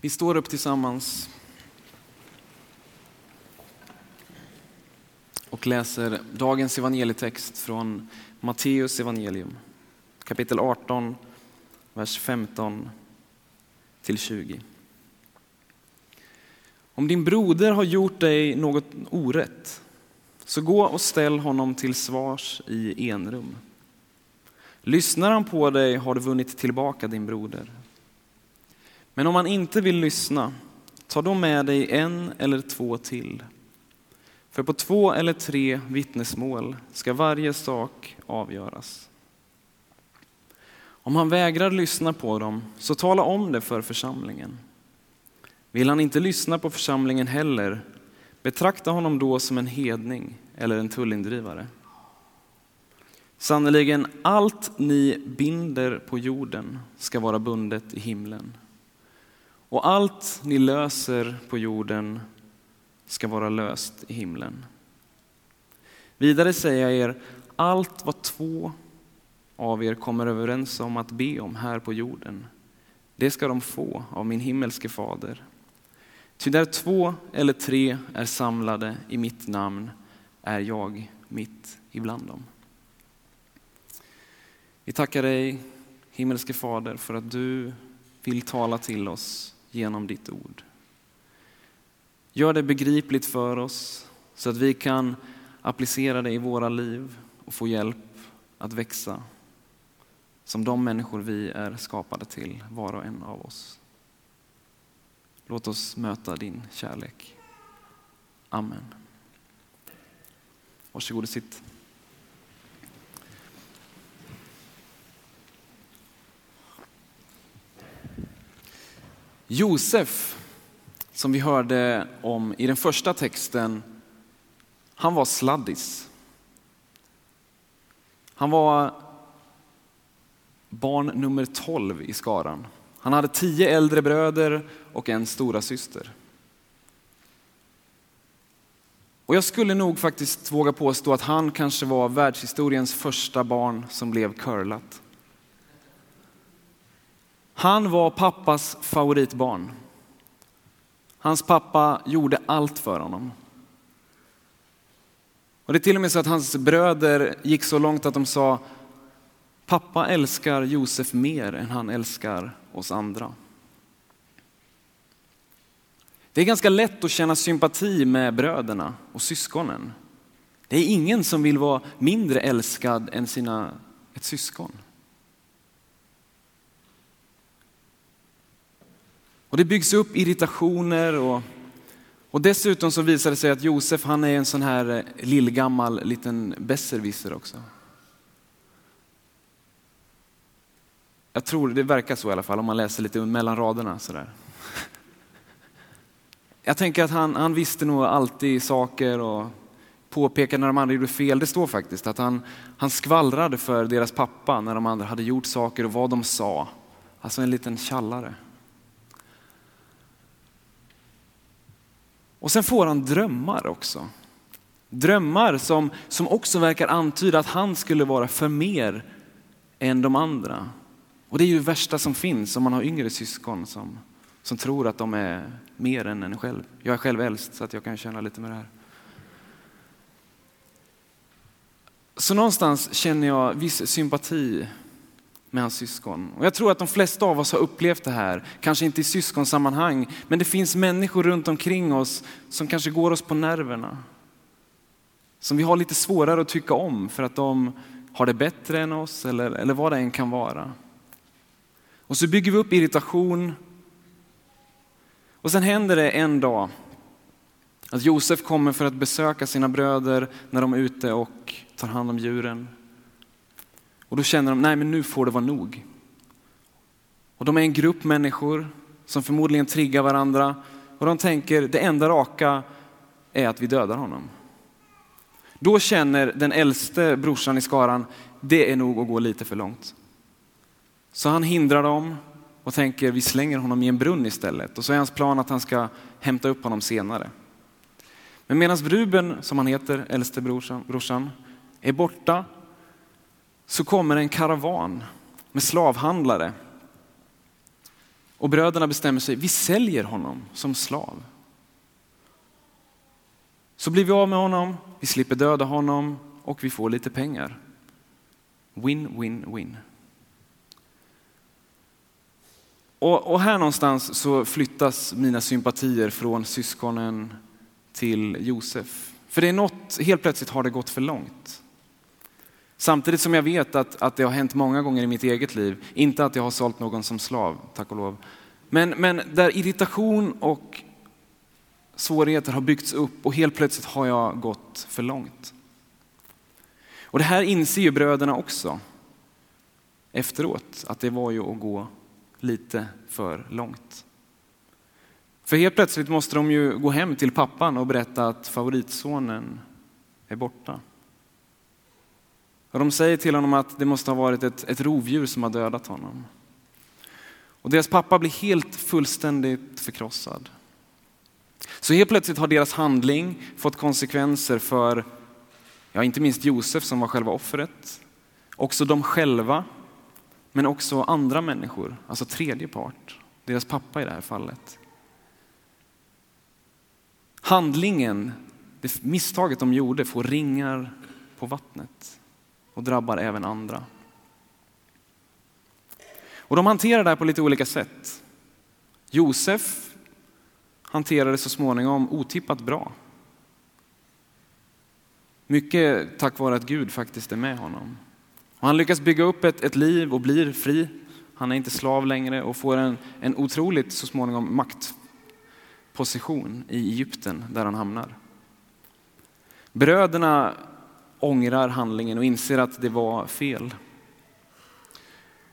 Vi står upp tillsammans och läser dagens evangelietext från Matteus evangelium, kapitel 18, vers 15 till 20. Om din broder har gjort dig något orätt, så gå och ställ honom till svars i enrum. Lyssnar han på dig har du vunnit tillbaka din broder. Men om han inte vill lyssna, ta då med dig en eller två till. För på två eller tre vittnesmål ska varje sak avgöras. Om han vägrar lyssna på dem, så tala om det för församlingen. Vill han inte lyssna på församlingen heller, betrakta honom då som en hedning eller en tullindrivare. Sannerligen, allt ni binder på jorden ska vara bundet i himlen. Och allt ni löser på jorden ska vara löst i himlen. Vidare säger jag er, allt vad två av er kommer överens om att be om här på jorden, det ska de få av min himmelske fader. Ty där två eller tre är samlade i mitt namn är jag mitt ibland dem. Vi tackar dig, himmelske Fader, för att du vill tala till oss genom ditt ord. Gör det begripligt för oss så att vi kan applicera det i våra liv och få hjälp att växa som de människor vi är skapade till, var och en av oss. Låt oss möta din kärlek. Amen. Varsågod och sitt. Josef, som vi hörde om i den första texten, han var sladdis. Han var barn nummer 12 i skaran. Han hade tio äldre bröder och en stora syster. Och jag skulle nog faktiskt våga påstå att han kanske var världshistoriens första barn som blev curlat. Han var pappas favoritbarn. Hans pappa gjorde allt för honom. Och det är till och med så att hans bröder gick så långt att de sa, pappa älskar Josef mer än han älskar oss andra. Det är ganska lätt att känna sympati med bröderna och syskonen. Det är ingen som vill vara mindre älskad än sina, ett syskon. Och det byggs upp irritationer och, och dessutom så visar det sig att Josef han är en sån här eh, lillgammal liten besserwisser också. Jag tror det verkar så i alla fall om man läser lite mellan raderna sådär. Jag tänker att han, han visste nog alltid saker och påpekade när de andra gjorde fel. Det står faktiskt att han, han skvallrade för deras pappa när de andra hade gjort saker och vad de sa. Alltså en liten tjallare. Och sen får han drömmar också. Drömmar som, som också verkar antyda att han skulle vara för mer än de andra. Och det är ju det värsta som finns om man har yngre syskon som, som tror att de är mer än en själv. Jag är själv äldst så att jag kan känna lite med det här. Så någonstans känner jag viss sympati med hans syskon. Och jag tror att de flesta av oss har upplevt det här, kanske inte i syskonsammanhang, men det finns människor runt omkring oss som kanske går oss på nerverna. Som vi har lite svårare att tycka om för att de har det bättre än oss eller, eller vad det än kan vara. Och så bygger vi upp irritation. Och sen händer det en dag att Josef kommer för att besöka sina bröder när de är ute och tar hand om djuren. Och då känner de, nej men nu får det vara nog. Och de är en grupp människor som förmodligen triggar varandra och de tänker det enda raka är att vi dödar honom. Då känner den äldste brorsan i skaran, det är nog att gå lite för långt. Så han hindrar dem och tänker vi slänger honom i en brunn istället. Och så är hans plan att han ska hämta upp honom senare. Men medan Ruben, som han heter, äldste brorsan, brorsan, är borta så kommer en karavan med slavhandlare. Och bröderna bestämmer sig, vi säljer honom som slav. Så blir vi av med honom, vi slipper döda honom och vi får lite pengar. Win, win, win. Och, och, här någonstans så flyttas mina sympatier från syskonen till Josef. För det är något, helt plötsligt har det gått för långt. Samtidigt som jag vet att, att det har hänt många gånger i mitt eget liv. Inte att jag har sålt någon som slav, tack och lov. Men, men där irritation och svårigheter har byggts upp och helt plötsligt har jag gått för långt. Och det här inser ju bröderna också efteråt, att det var ju att gå lite för långt. För helt plötsligt måste de ju gå hem till pappan och berätta att favoritsonen är borta. Och de säger till honom att det måste ha varit ett, ett rovdjur som har dödat honom. Och deras pappa blir helt fullständigt förkrossad. Så helt plötsligt har deras handling fått konsekvenser för, ja inte minst Josef som var själva offret, också de själva, men också andra människor, alltså tredje part, deras pappa i det här fallet. Handlingen, det misstaget de gjorde får ringar på vattnet och drabbar även andra. Och de hanterar det här på lite olika sätt. Josef hanterade så småningom otippat bra. Mycket tack vare att Gud faktiskt är med honom. Och han lyckas bygga upp ett, ett liv och blir fri. Han är inte slav längre och får en, en otroligt så småningom maktposition i Egypten där han hamnar. Bröderna ångrar handlingen och inser att det var fel.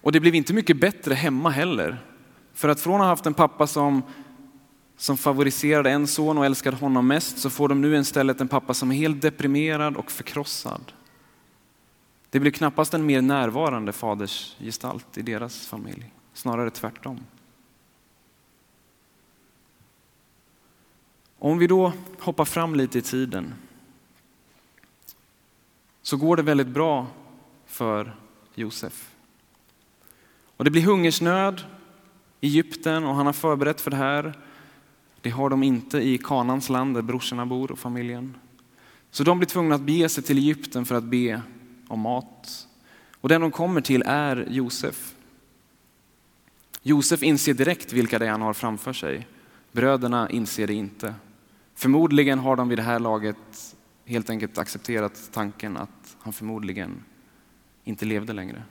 Och det blev inte mycket bättre hemma heller. För att från att ha haft en pappa som, som favoriserade en son och älskade honom mest så får de nu istället en pappa som är helt deprimerad och förkrossad. Det blir knappast en mer närvarande fadersgestalt i deras familj, snarare tvärtom. Om vi då hoppar fram lite i tiden så går det väldigt bra för Josef. Och det blir hungersnöd i Egypten och han har förberett för det här. Det har de inte i Kanans land där brorsorna bor och familjen. Så de blir tvungna att bege sig till Egypten för att be om mat. Och den de kommer till är Josef. Josef inser direkt vilka det är han har framför sig. Bröderna inser det inte. Förmodligen har de vid det här laget helt enkelt accepterat tanken att han förmodligen inte levde längre.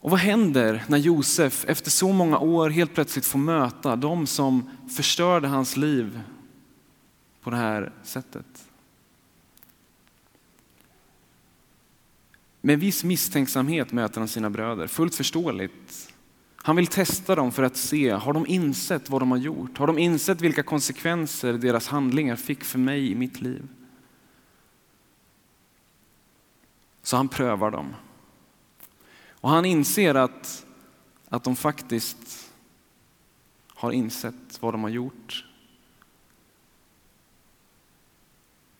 Och vad händer när Josef efter så många år helt plötsligt får möta de som förstörde hans liv på det här sättet? Med viss misstänksamhet möter han sina bröder, fullt förståeligt. Han vill testa dem för att se, har de insett vad de har gjort? Har de insett vilka konsekvenser deras handlingar fick för mig i mitt liv? Så han prövar dem. Och han inser att, att de faktiskt har insett vad de har gjort.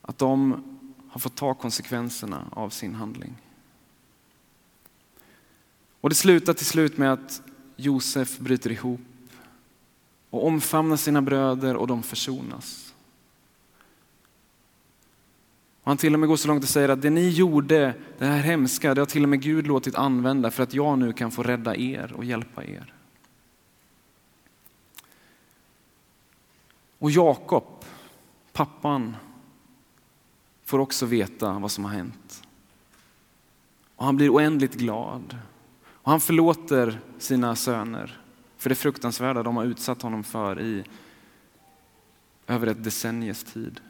Att de har fått ta konsekvenserna av sin handling. Och det slutar till slut med att Josef bryter ihop och omfamnar sina bröder och de försonas. Och han till och med går så långt och säger att det ni gjorde, det här hemska, det har till och med Gud låtit använda för att jag nu kan få rädda er och hjälpa er. Och Jakob, pappan, får också veta vad som har hänt. Och han blir oändligt glad. Och han förlåter sina söner för det fruktansvärda de har utsatt honom för i över ett decennies tid.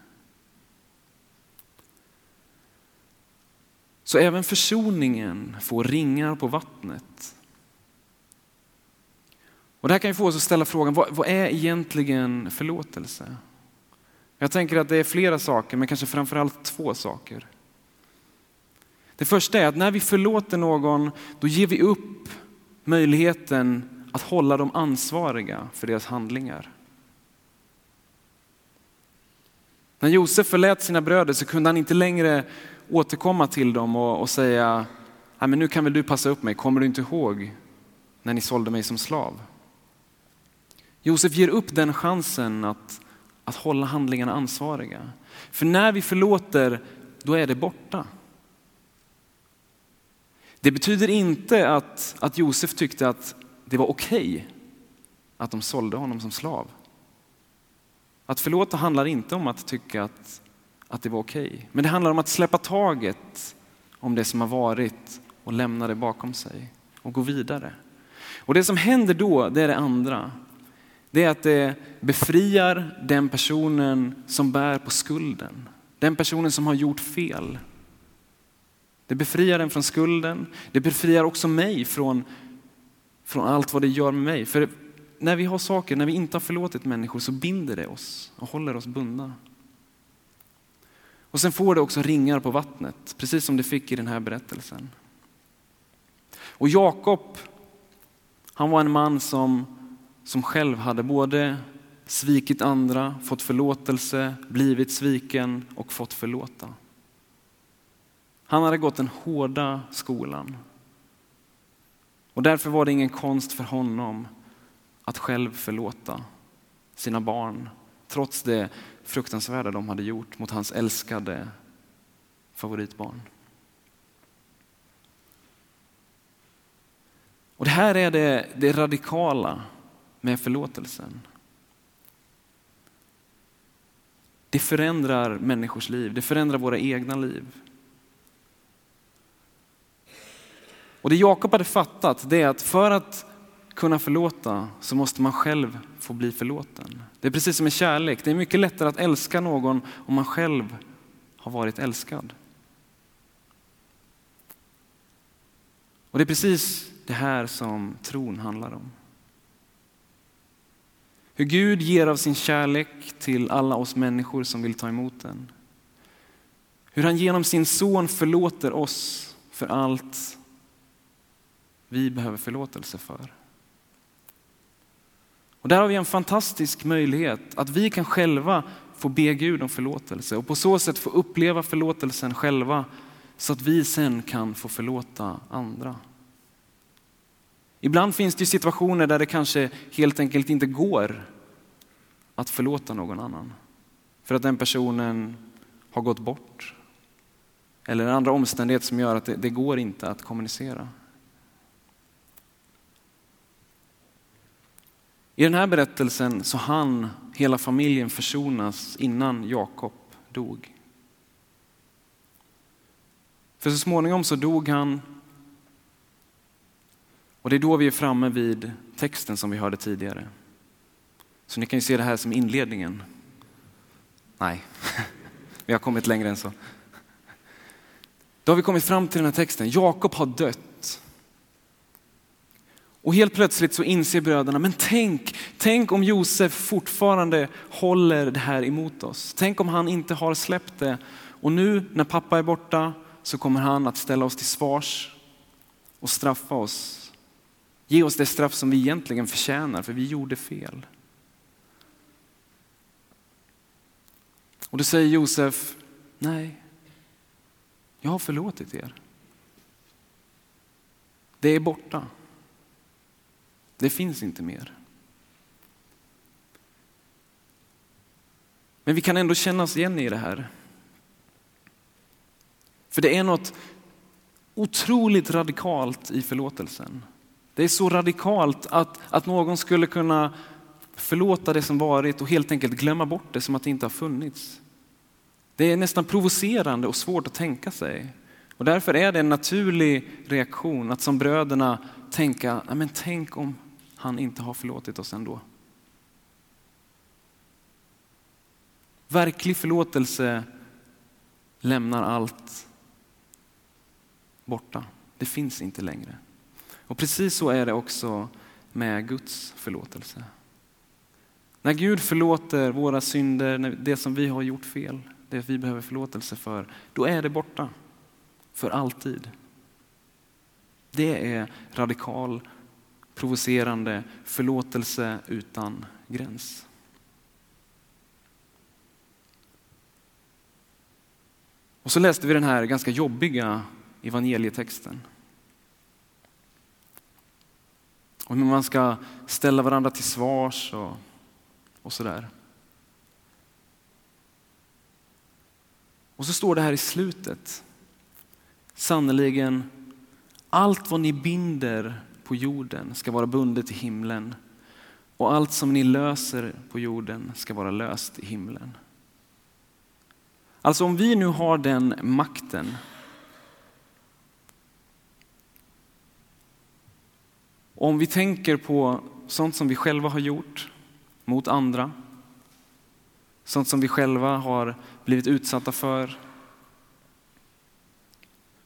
Så även försoningen får ringar på vattnet. Och det här kan ju få oss att ställa frågan, vad, vad är egentligen förlåtelse? Jag tänker att det är flera saker, men kanske framförallt två saker. Det första är att när vi förlåter någon, då ger vi upp möjligheten att hålla dem ansvariga för deras handlingar. När Josef förlät sina bröder så kunde han inte längre återkomma till dem och, och säga, Nej, men nu kan väl du passa upp mig, kommer du inte ihåg när ni sålde mig som slav. Josef ger upp den chansen att, att hålla handlingarna ansvariga. För när vi förlåter, då är det borta. Det betyder inte att, att Josef tyckte att det var okej okay att de sålde honom som slav. Att förlåta handlar inte om att tycka att, att det var okej, okay. men det handlar om att släppa taget om det som har varit och lämna det bakom sig och gå vidare. Och det som händer då, det är det andra. Det är att det befriar den personen som bär på skulden. Den personen som har gjort fel. Det befriar en från skulden. Det befriar också mig från, från allt vad det gör med mig. För när vi har saker, när vi inte har förlåtit människor så binder det oss och håller oss bundna. Och sen får det också ringar på vattnet, precis som det fick i den här berättelsen. Och Jakob, han var en man som, som själv hade både svikit andra, fått förlåtelse, blivit sviken och fått förlåta. Han hade gått den hårda skolan. Och därför var det ingen konst för honom att själv förlåta sina barn, trots det fruktansvärda de hade gjort mot hans älskade favoritbarn. Och det här är det, det radikala med förlåtelsen. Det förändrar människors liv, det förändrar våra egna liv. Och det Jakob hade fattat det är att för att kunna förlåta så måste man själv få bli förlåten. Det är precis som med kärlek. Det är mycket lättare att älska någon om man själv har varit älskad. Och det är precis det här som tron handlar om. Hur Gud ger av sin kärlek till alla oss människor som vill ta emot den. Hur han genom sin son förlåter oss för allt vi behöver förlåtelse för. Och där har vi en fantastisk möjlighet att vi kan själva få be Gud om förlåtelse och på så sätt få uppleva förlåtelsen själva så att vi sen kan få förlåta andra. Ibland finns det situationer där det kanske helt enkelt inte går att förlåta någon annan. För att den personen har gått bort. Eller andra omständigheter som gör att det, det går inte att kommunicera. I den här berättelsen så hann hela familjen försonas innan Jakob dog. För så småningom så dog han och det är då vi är framme vid texten som vi hörde tidigare. Så ni kan ju se det här som inledningen. Nej, vi har kommit längre än så. Då har vi kommit fram till den här texten. Jakob har dött. Och helt plötsligt så inser bröderna, men tänk, tänk om Josef fortfarande håller det här emot oss. Tänk om han inte har släppt det. Och nu när pappa är borta så kommer han att ställa oss till svars och straffa oss. Ge oss det straff som vi egentligen förtjänar, för vi gjorde fel. Och då säger Josef, nej, jag har förlåtit er. Det är borta. Det finns inte mer. Men vi kan ändå känna oss igen i det här. För det är något otroligt radikalt i förlåtelsen. Det är så radikalt att, att någon skulle kunna förlåta det som varit och helt enkelt glömma bort det som att det inte har funnits. Det är nästan provocerande och svårt att tänka sig. Och därför är det en naturlig reaktion att som bröderna tänka, men tänk om han inte har förlåtit oss ändå. Verklig förlåtelse lämnar allt borta. Det finns inte längre. Och precis så är det också med Guds förlåtelse. När Gud förlåter våra synder, det som vi har gjort fel, det vi behöver förlåtelse för, då är det borta. För alltid. Det är radikal, provocerande förlåtelse utan gräns. Och så läste vi den här ganska jobbiga evangelietexten. Om hur man ska ställa varandra till svars och, och sådär. Och så står det här i slutet. Sannerligen, allt vad ni binder på jorden ska vara bundet i himlen och allt som ni löser på jorden ska vara löst i himlen. Alltså om vi nu har den makten om vi tänker på sånt som vi själva har gjort mot andra, sånt som vi själva har blivit utsatta för.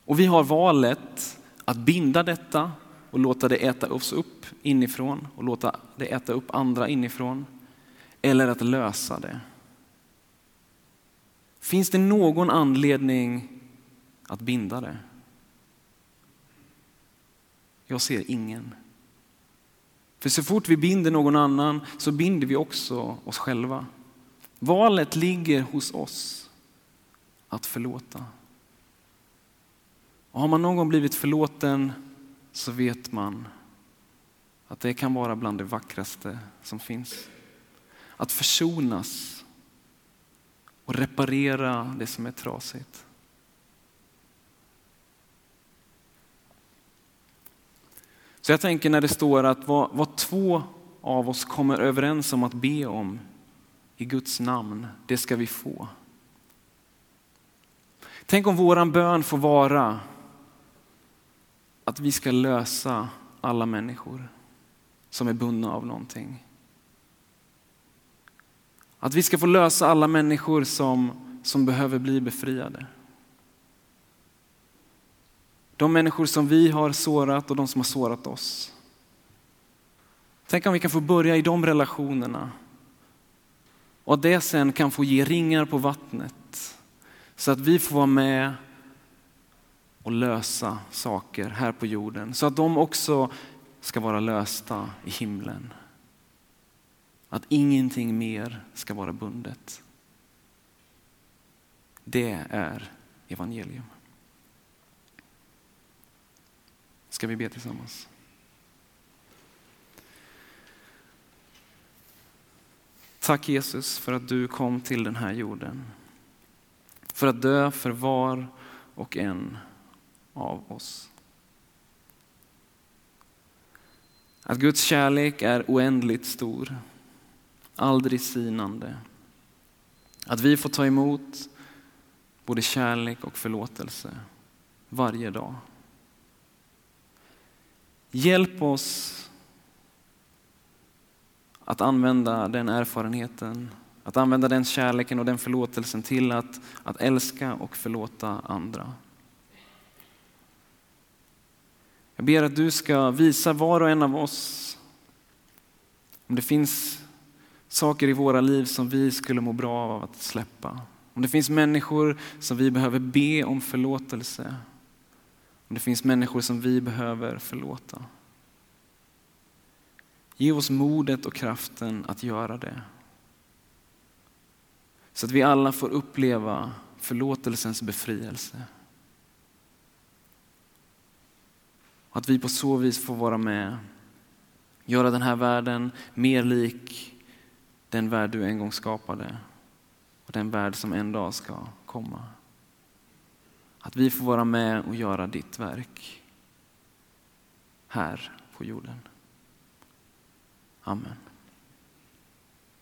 Och vi har valet att binda detta och låta det äta oss upp inifrån och låta det äta upp andra inifrån. Eller att lösa det. Finns det någon anledning att binda det? Jag ser ingen. För så fort vi binder någon annan så binder vi också oss själva. Valet ligger hos oss att förlåta. Och har man någon gång blivit förlåten så vet man att det kan vara bland det vackraste som finns. Att försonas och reparera det som är trasigt. Så jag tänker när det står att vad, vad två av oss kommer överens om att be om i Guds namn, det ska vi få. Tänk om våran bön får vara att vi ska lösa alla människor som är bundna av någonting. Att vi ska få lösa alla människor som, som behöver bli befriade. De människor som vi har sårat och de som har sårat oss. Tänk om vi kan få börja i de relationerna och att det sen kan få ge ringar på vattnet så att vi får vara med och lösa saker här på jorden så att de också ska vara lösta i himlen. Att ingenting mer ska vara bundet. Det är evangelium. Ska vi be tillsammans? Tack Jesus för att du kom till den här jorden. För att dö för var och en av oss. Att Guds kärlek är oändligt stor, aldrig sinande. Att vi får ta emot både kärlek och förlåtelse varje dag. Hjälp oss att använda den erfarenheten, att använda den kärleken och den förlåtelsen till att, att älska och förlåta andra. Jag ber att du ska visa var och en av oss om det finns saker i våra liv som vi skulle må bra av att släppa. Om det finns människor som vi behöver be om förlåtelse. Om det finns människor som vi behöver förlåta. Ge oss modet och kraften att göra det. Så att vi alla får uppleva förlåtelsens befrielse. Att vi på så vis får vara med, göra den här världen mer lik den värld du en gång skapade och den värld som en dag ska komma. Att vi får vara med och göra ditt verk här på jorden. Amen.